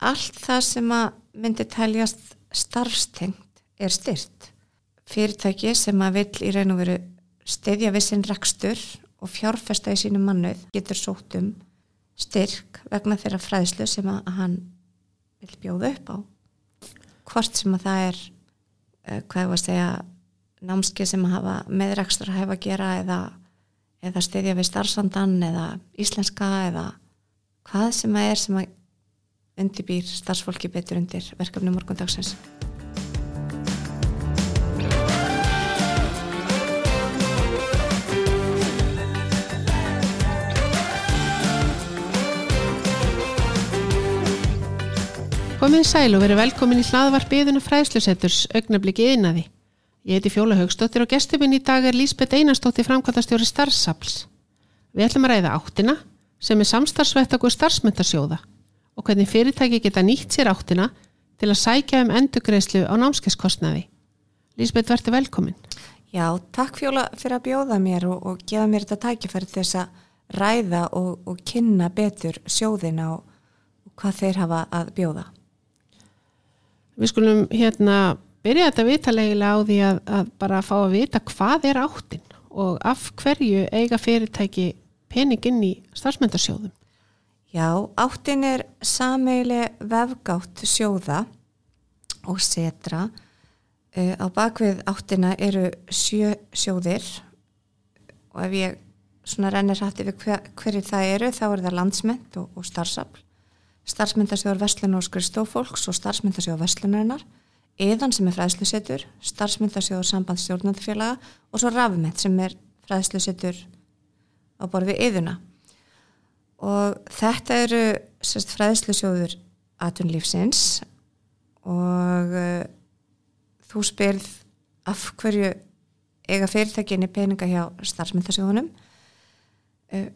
allt það sem að myndi teljast starfstengt er styrt. Fyrirtæki sem að vill í raun og veru stiðja við sinn rekstur og fjárfesta í sínum mannuð getur sótt um styrk vegna þeirra fræðslu sem að hann vil bjóða upp á. Hvort sem að það er, uh, hvað ég var að segja, námski sem að hafa meðrekstur að hefa að gera eða, eða stiðja við starfsandan eða íslenska eða hvað sem að er sem að undirbýr starfsfólki betur undir verkefni morgundagsins. Komið sæl og verið velkomin í hlaðvarp yðuna fræðslusetturs augnablikið innaði. Ég heiti Fjóla Haugstóttir og gestuminn í dag er Lísbeth Einarstóttir framkvæmtastjóri starfsapls. Við ætlum að ræða áttina sem er samstarfsvettakur starfsmyndarsjóða og hvernig fyrirtæki geta nýtt sér áttina til að sækja um endugreislu á námskeiskostnaði. Lísbeth, verður velkomin. Já, takk Fjóla fyrir að bjóða mér og, og gefa mér þetta tækifæri þess að ræða og, og kynna betur sjóðina og, og hvað þeir hafa að bjóða. Við skulum hérna byrja þetta vitalega á því að, að bara fá að vita hvað er áttin og af hverju eiga fyrirtæki peninginn í starfsmyndarsjóðum. Já, áttin er sameileg vefgátt sjóða og setra. Uh, á bakvið áttina eru sjö sjóðir. Og ef ég svona rennir hætti við hver, hverju það eru þá er það landsmynd og, og starfsafl. Starfsmyndasjóður Vestlun og Skristofólks og starfsmyndasjóður Vestlunarinnar eðan sem er fræðslusettur starfsmyndasjóður sambandstjórnandfélaga og svo rafmynd sem er fræðslusettur á borð við eðuna og þetta eru sérst, fræðslusjóður atunlífsins og uh, þú spyrð af hverju eiga fyrirtækinni peninga hjá starfsmyndasjóðunum uh,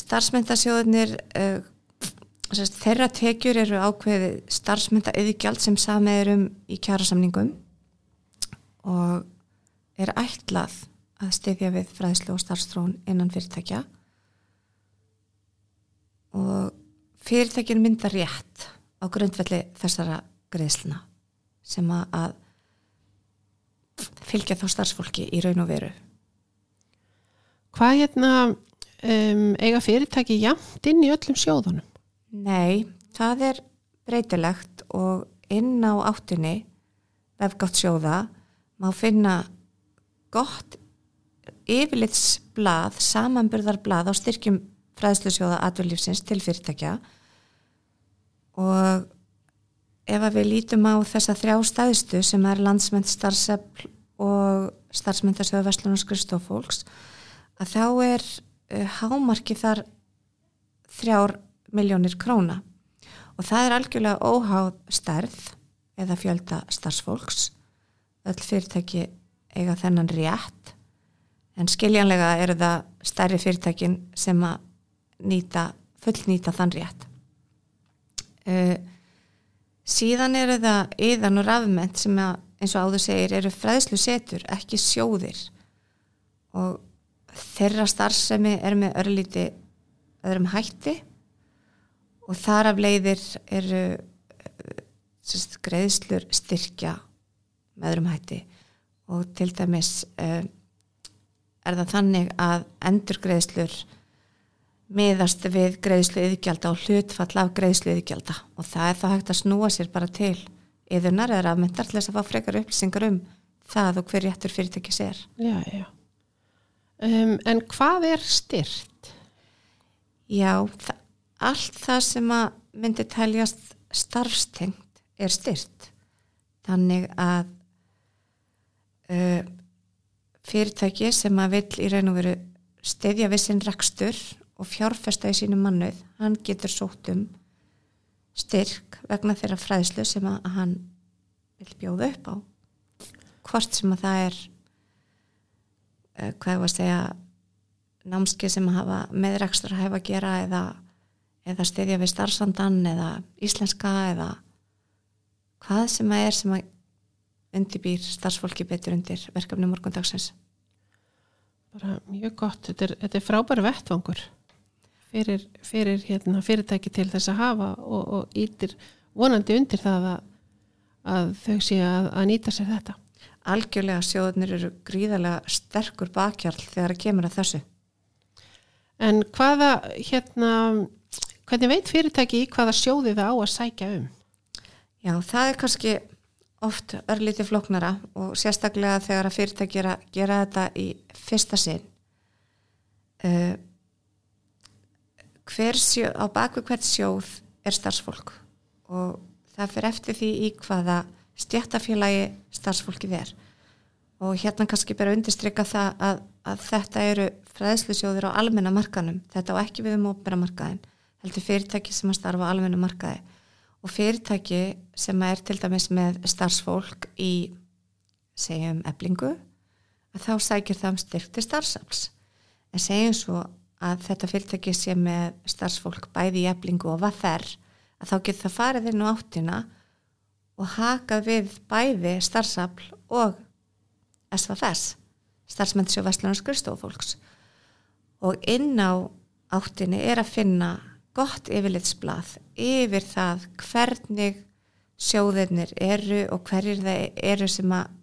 starfsmyndasjóðunir uh, þeirra tekjur eru ákveði starfsmynda auðgjald sem samið er um í kjærasamningum og er ætlað að stefja við fræðslu og starfstrón innan fyrirtækja og fyrirtækin mynda rétt á grundvelli þessara greiðsluna sem að fylgja þá starfsfólki í raun og veru. Hvað hérna um, eiga fyrirtæki jamt inn í öllum sjóðunum? Nei, það er breytilegt og inn á áttunni vefgátt sjóða má finna gott yfirlitsblað, samanburðarblað á styrkjum fræðslusjóða atverðlífsins til fyrirtækja. Og ef við lítum á þessa þrjá staðistu sem er landsmynd starfsefl og starfsmyndarsjóða Vestlun og Skristofólks að þá er uh, hámarki þar þrjár miljónir króna. Og það er algjörlega óháð stærð eða fjölda starfsfólks. Öll fyrirtæki eiga þennan rétt. En skiljanlega eru það stærri fyrirtækin sem að nýta, fullnýta þann rétt. Uh, síðan eru það yðan og rafment sem að, eins og áður segir eru fræðslu setur, ekki sjóðir. Og þeirra starfsemi er með örlíti öðrum hætti. Og þar af leiðir eru sérst, greiðslur styrkja með öðrum hætti. Og til dæmis uh, er það þannig að endur greiðslur miðast við greiðslu yðgjalda og hlutfall af greiðslu yðgjalda og það er þá hægt að snúa sér bara til yðurnar eða afmyndar til þess að fá frekar upplýsingar um það og hver réttur fyrirtæki sér. Já, já. Um, en hvað er styrt? Já, það, allt það sem að myndi teljast starfstengt er styrt. Þannig að uh, fyrirtæki sem að vill í raun og veru stedja við sinn rekstur og fjárfesta í sínum mannuð, hann getur sótt um styrk vegna þeirra fræðslu sem að hann vil bjóða upp á. Hvort sem að það er, uh, hvað ég var að segja, námski sem hafa meðrækstur að hefa að gera eða, eða styrja við starfsandan eða íslenska eða hvað sem að er sem að undirbýr starfsfólki betur undir verkefni morgundagsins. Bara mjög gott, þetta er, þetta er frábæri vettvangur fyrir, fyrir hérna, fyrirtæki til þess að hafa og, og ítir vonandi undir það að, að þau sé að, að nýta sér þetta. Algjörlega sjóðunir eru gríðarlega sterkur bakkjarl þegar það kemur að þessu. En hvaða, hérna, hvernig veit fyrirtæki í hvaða sjóði það á að sækja um? Já, það er kannski oft örlítið floknara og sérstaklega þegar að fyrirtæki gera, gera þetta í fyrsta sinn. Uh, hver sjó, á bakvið hvert sjóð er starfsfólk og það fyrir eftir því í hvaða stjættafélagi starfsfólkið er og hérna kannski bara undirstryka það að, að þetta eru fræðslusjóður á almenna markanum þetta á ekki við um ópera markaðin heldur fyrirtæki sem að starfa á almenna markaði. Og fyrirtæki sem er til dæmis með starfsfólk í segjum eblingu að þá sækir það um styrk til starfsafls. En segjum svo að þetta fyrirtæki sé með starfsfólk bæði í eblingu og hvað þær að þá getur það farið inn á áttina og hakað við bæði starfsafl og SFS starfsmyndsjó Vestlunar skristofólks og inn á áttinni er að finna gott yfirlitsblað yfir það hvernig sjóðirnir eru og hverjir það eru sem að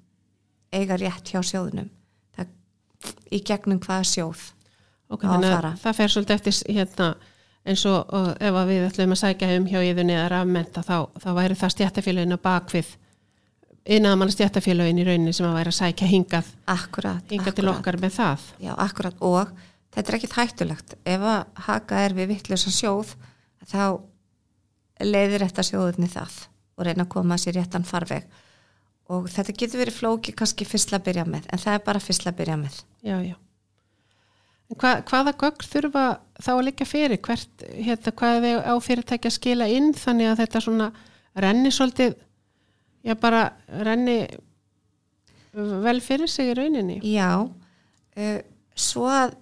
eiga rétt hjá sjóðunum það, í gegnum hvaða sjóð Ok, þannig að það fer svolítið eftir hérna eins og, og ef við ætlum að sækja um hjá yðunni eða rafmenta þá, þá væri það stjættafélagin að bakvið innan mann stjættafélagin í rauninni sem að væri að sækja hingað akkurat, hingað akkurat. til okkar með það. Já, akkurat og þetta er ekkit hættulegt. Ef að haka er við vittlösa sjóð þá leiðir þetta sjóðunni það og reyna að koma sér réttan farveg. Og þetta getur verið flóki kannski fyrst að byrja með en það er bara fyrst að byrja með. Já, já hva, hvaða gögn þurfa þá að liggja fyrir? Hvert, hérna, hvað er á fyrirtæki að skila inn þannig að þetta svona renni svolítið já bara renni vel fyrir sig í rauninni? Já, uh, svo að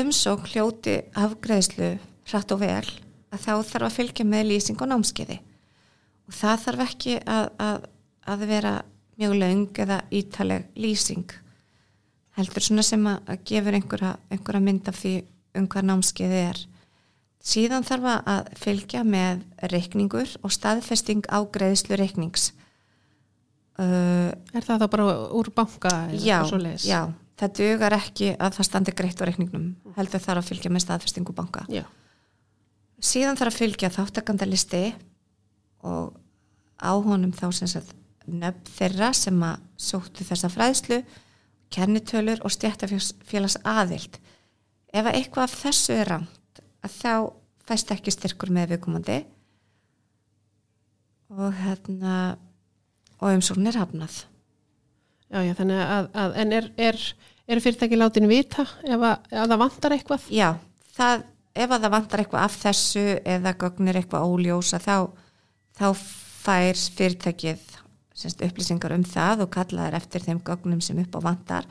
umsók hljóti afgreðslu hratt og vel að þá þarf að fylgja með lýsing og námskeiði. Og það þarf ekki að, að, að vera mjög laung eða ítaleg lýsing heldur svona sem að, að gefur einhverja, einhverja mynd af því um hvað námskeiði er. Síðan þarf að fylgja með reikningur og staðfesting á greiðslu reiknings. Uh, Er það þá bara úr banka já, já, það dugar ekki að það standi greitt á reikningnum. Heldur þarf að fylgja með staðfestingu banka. Já, síðan þarf að fylgja þáttakandalisti og á honum þá sem sagt nöfn þeirra sem að sóttu þessa fræðslu kennitölur og stjættafélags aðild ef að eitthvað af þessu er rámt að þá fæst ekki styrkur með viðkomandi. Og hérna og umsókn er hafnað. Já, já þannig að, að en er, er, er fyrirtæki látin vita ef að, ef það vantar eitthvað? Já, það, ef að það vantar eitthvað af þessu eða gögnir eitthvað óljósa þá, þá fær fyrirtækið semst, upplýsingar um það og kallaðar eftir þeim gögnum sem upp á vantar.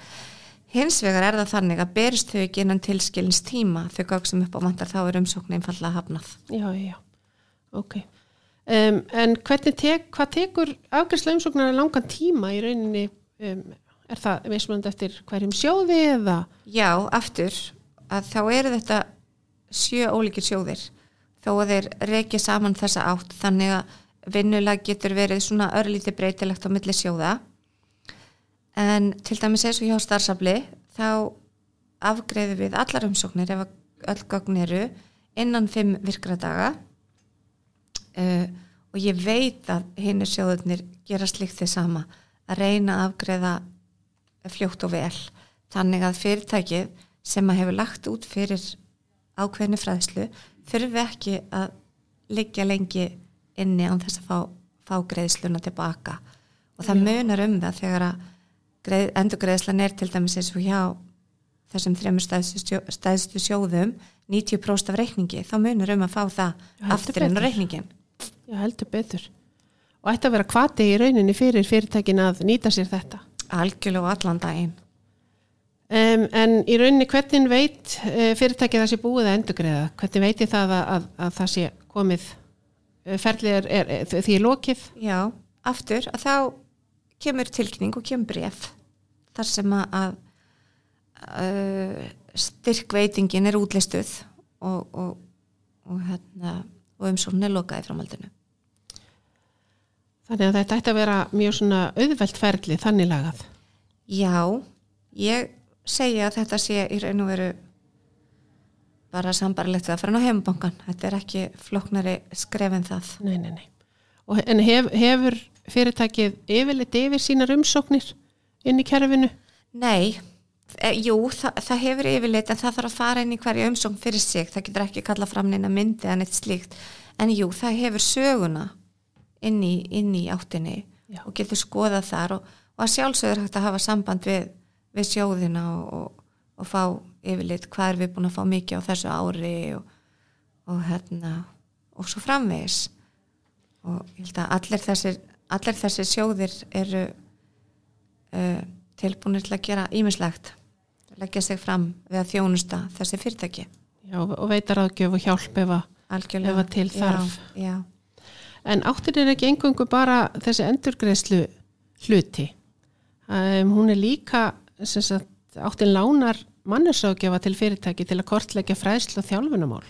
Hins vegar er það þannig að berist þau ekki innan tilskilins tíma þau gögn sem upp á vantar þá er umsóknin falla hafnað. Já, já, ok. Um, en hvernig tek, hvað tekur afgjörslu umsóknar langan tíma í rauninni, um, er það mismunandi eftir hverjum sjóði eða? Já, aftur að þá eru þetta sjö ólíkir sjóðir þó að þeir reykja saman þessa átt þannig að vinnulag getur verið svona örlítið breytilegt á milli sjóða. En til dæmis eins og hjá starfsafli þá afgreðum við allar umsóknir ef öll gögn eru innan fimm virkra daga. Uh, og ég veit að hinn er sjóðunir gera slikt þið sama að reyna að afgreða fljótt og vel. Þannig að fyrirtækið sem að hefur lagt út fyrir ákveðinu fræðslu þurfi ekki að liggja lengi inni án þess að fá, fá greiðsluna tilbaka og það Já. munar um það þegar að greið, endurgreiðslan er til dæmis eins og hjá þessum þremur stæðstu, stæðstu sjóðum 90% af reikningi, þá munar um að fá það Já, aftur inn á reikningin Já, heldur betur. Og ætti að vera kvati í rauninni fyrir fyrirtækin að nýta sér þetta. algjörlega og allan daginn Um, en í rauninni hvernig veit uh, fyrirtækið það sé búið að endurgreða? Hvernig veit ég það að, að, að það sé komið ferlið er, er, er því lokið? Já, aftur að þá kemur tilkynning og kemur bref þar sem að, að uh, styrkveitingin er útlistuð og, og, og, hérna, og umsókn er lokaði framhaldinu. Þannig að þetta ætti að vera mjög svona auðvelt ferli þannig lagað. Já, ég segja að þetta sé í raun og veru bara sambarlegt við að fara á heimabankan. Þetta er ekki floknari skref en það. Nei, nei, nei. Og, en hef, hefur fyrirtækið yfirleitt yfir sínar umsóknir inn í kerfinu? Nei, e, jú, það, það hefur yfirleitt en það þarf að fara inn í hverju umsókn fyrir sig. Það getur ekki kalla fram neina myndi en eitt slíkt. En jú, það hefur söguna inn í, inn í áttinni Já. og getur skoðað þar og, og að sjálfsögur hægt að hafa samband við, við sjóðina og, og, og fá yfirleitt hvað er við búin að fá mikið á þessu ári og, og hérna og svo framvegis og ég held að allir þessir allir þessir sjóðir eru uh, tilbúinir til að gera ímislegt leggja sig fram við að þjónusta þessi fyrirtæki Já, og veitar aðgjöf og hjálp ef að, að til þarf. já, já. En áttir er ekki engungu bara þessi endurgreðslu hluti. Um, hún er líka, sagt, áttin lánar manneságefa til fyrirtæki til að kortleggja fræðslu og þjálfunamál.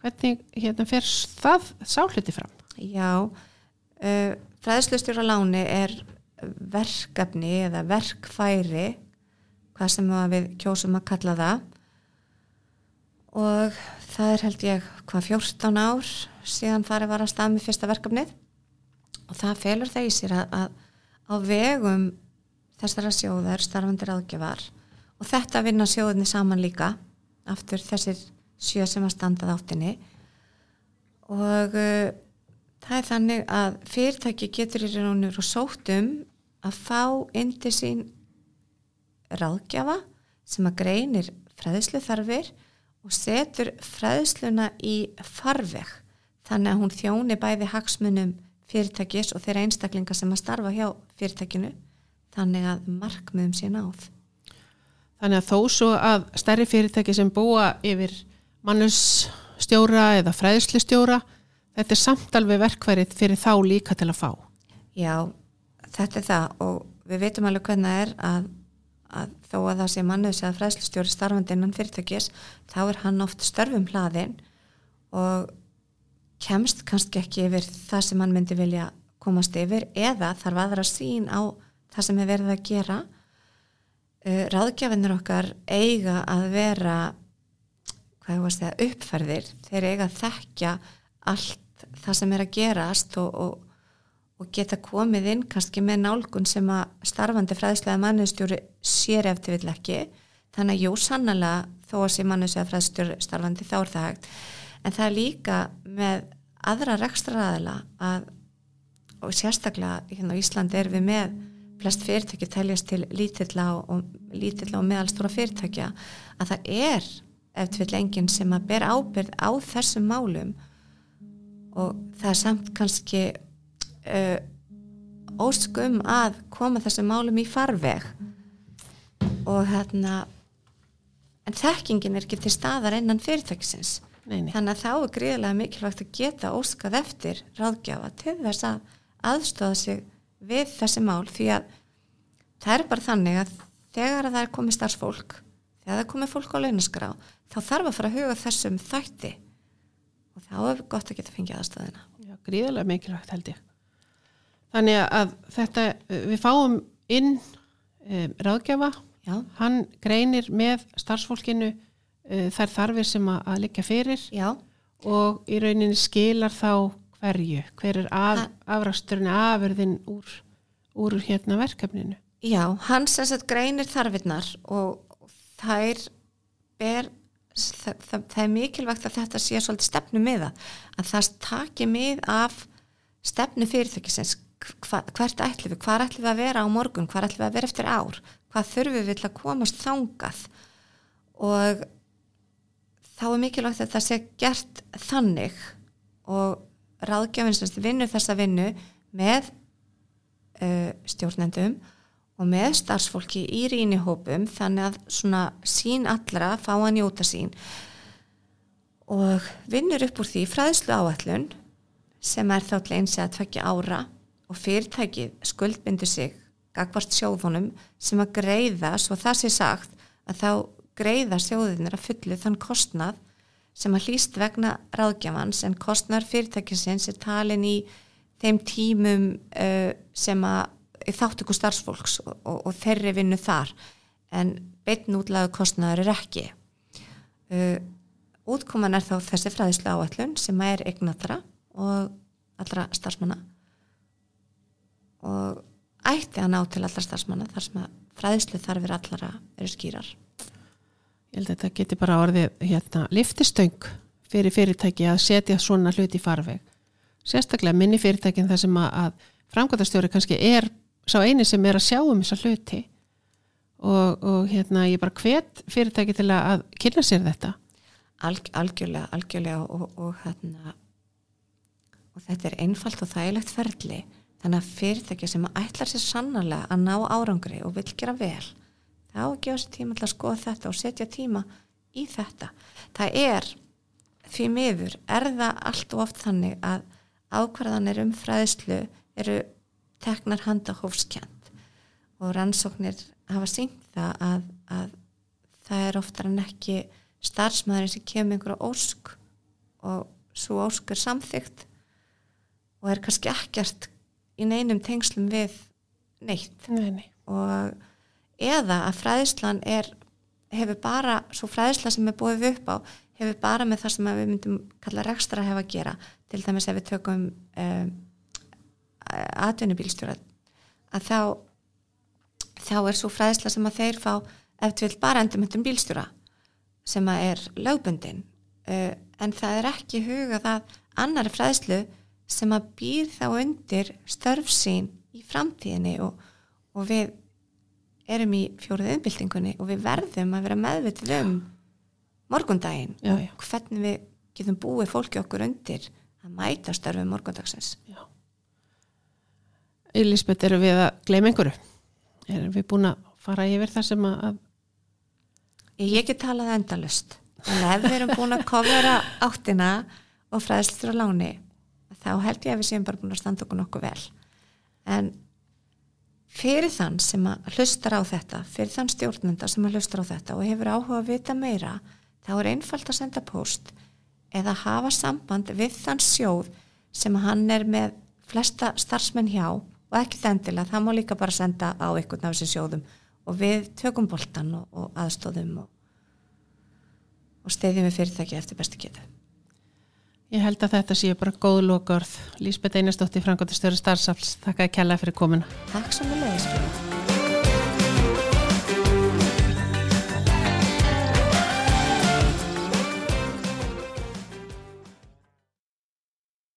Hvernig hérna fer það sáhluti fram? Já, uh, fræðslustjóra láni er verkefni eða verkfæri, hvað sem við kjósum að kalla það og það er held ég hvað 14 ár síðan farið var að stað með fyrsta verkefnið og það felur það í sér að, að á vegum þessara sjóðar starfandir aðgjafar og þetta vinna sjóðinni saman líka aftur þessir sjö sem að standað áttinni og uh, það er þannig að fyrirtæki getur í raunir og sótum að fá inn til sín ráðgjafa sem að greinir fræðslu þarfir og setur fræðsluna í farveg þannig að hún þjóni bæði hagsmunum fyrirtækis og þeirra einstaklinga sem að starfa hjá fyrirtækinu þannig að markmiðum sé náð. Þannig að þó svo að stærri fyrirtæki sem búa yfir mannusstjóra eða fræðslustjóra, þetta er samtalveg verkværið fyrir þá líka til að fá. Já, þetta er það og við veitum alveg hvernig það er að, að þó að það sé mannus eða fræðslustjóri starfandi innan fyrirtækis, þá er hann oft störfum hlaðin og kemst kannski ekki yfir það sem hann myndi vilja komast yfir eða þarf aðra sín á það sem er verið að gera uh, ráðgjafinir okkar eiga að vera hvað ég var að segja uppferðir þeir eiga að þekkja allt það sem er að gerast og, og, og geta komið inn kannski með nálgun sem að starfandi fræðslega mannustjóri sér eftir vill ekki. Þannig að jú sannlega þó að sé mannustjóri fræðstjóri starfandi þá er það hægt. En það er líka með aðra rekstraræðila að og sérstaklega hérna á Íslandi er við með flest fyrirtæki teljast til lítilla og, lítilla og meðalstóra fyrirtækja að það er eftir vill enginn sem að ber ábyrð á þessum málum og það er samt kannski uh, óskum að koma þessum málum í farveg og hérna en þekkingin er ekki til staðar innan nei. þannig að þá er gríðilega mikilvægt að geta óskað eftir ráðgjafa til þess að aðstóða sig við þessi mál því að það er bara þannig að þegar að það er komið starfsfólk þegar það er komið fólk á launaskrá þá þarf að fara að huga þessum þætti. Og þá er gott að geta fengið aðstóðina Já, gríðarlega mikilvægt held ég. Þannig að þetta, við fáum inn um, ráðgjafa, Já, hann greinir með starfsfólkinu uh, þær þarfir sem að, að liggja fyrir. Já, og í rauninni skilar þá hverju, hver er af, afrasturinn afurðin úr, úr hérna verkefninu. já, hann sem sagt greinir þarfinnar og þær ber það, það, það er mikilvægt að þetta sé svolítið stefnu miða að það taki mið af stefnu fyrirtækisins. Hva, hvert ætlum við, hvað ætlum við að vera á morgun? Hvað ætlum við að vera eftir ár? Hvað þurfum við að komast þangað? Og þá er mikilvægt að það sé gert þannig og ráðgjafinn sem vinnur þessa vinnu með uh, stjórnendum og með starfsfólki í rínihópum þannig að svona sín allra fá að njóta sín og vinnur upp úr því fræðslu áallun sem er þá til eins að tvekja ára og fyrirtækið skuldbindur sig gagvart sjóðunum sem að greiða svo það sé sagt að þá greiða sjóðunir að fullu þann kostnað sem að hlýst vegna ráðgjafans en kostnar fyrirtækisins er talin í þeim tímum uh, sem að þátt ykkur starfsfólks og, og, og þeirri vinnu þar. En beitn útlæðu kostnar er ekki. Uh, útkoman er þá þessi fræðislu áallun sem er eignatra og allra starfsmanna. Og ætti að ná til allra starfsmanna þar sem að fræðislu þarfir allara eru skýrar Ég held að þetta geti bara orðið hérna liftistöng fyrir fyrirtæki að setja svona hluti í farveg. Sérstaklega minni fyrirtækin þar sem að, framkvæmtastjóri kannski er sá eini sem er að sjá um þessa hluti og, og hérna ég bara hvet fyrirtæki til að kynna sér þetta. Alg, algjörlega, algjörlega og, og, hérna, og þetta er einfalt og þægilegt ferli þannig að fyrirtæki sem ætlar sér sannarlega að ná árangri og vil gera vel þá að gefa sér tíma til að skoða þetta og setja tíma í þetta. Það er því miður er það allt og oft þannig að ákvarðanir um fræðslu eru teknar handa hófskjönd og rannsóknir hafa sínt það að, að það er oftar en ekki starfsmæðurinn sem kemur einhverja ósk og svo ósk er samþygt og er kannski ekkert í neinum tengslum við neitt. Nei, nei. og eða að fræðislan er hefur bara, svo fræðisla sem er búið upp á, hefur bara með það sem við myndum kalla rekstra hefa að gera til dæmis ef við tökum um, atvinnubílstjóra að þá þá er svo fræðisla sem að þeir fá ef til bara endurmyndum bílstjóra sem að er lögbundin. Uh, en það er ekki hugað að annari fræðislu sem að býr þá undir störfsín í framtíðinni og, og við erum í fjóruð umbyltingunni og við verðum að vera meðvitið um morgundaginn Já, já. og hvernig við getum búið fólki okkur undir að mæta störfum morgundagsins. Já. Elisabeth, eru við að gleyma einhverju? Erum við búin að fara yfir það sem að... Ég get talað endalust en ef við erum búin að kofra áttina og fræðslutur á láni þá held ég að við séum bara búin að standa okkur nokkuð vel. En fyrir þann sem að hlustar á þetta, fyrir þann stjórnenda sem að hlustar á þetta og hefur áhuga að vita meira, þá er einfalt að senda post eða hafa samband við þann sjóð sem hann er með flesta starfsmenn hjá og ekki þendilega, það má líka bara senda á einhvern af þessi sjóðum og við tökum boltan og, og aðstóðum og, og steyðjum við fyrirtæki eftir bestu getu. Ég held að þetta séu bara góð lokaorð. Lísbeth Einarsdóttir, Frankóttistöru Starsafls, þakka að kella fyrir komuna. Takk svo mjög.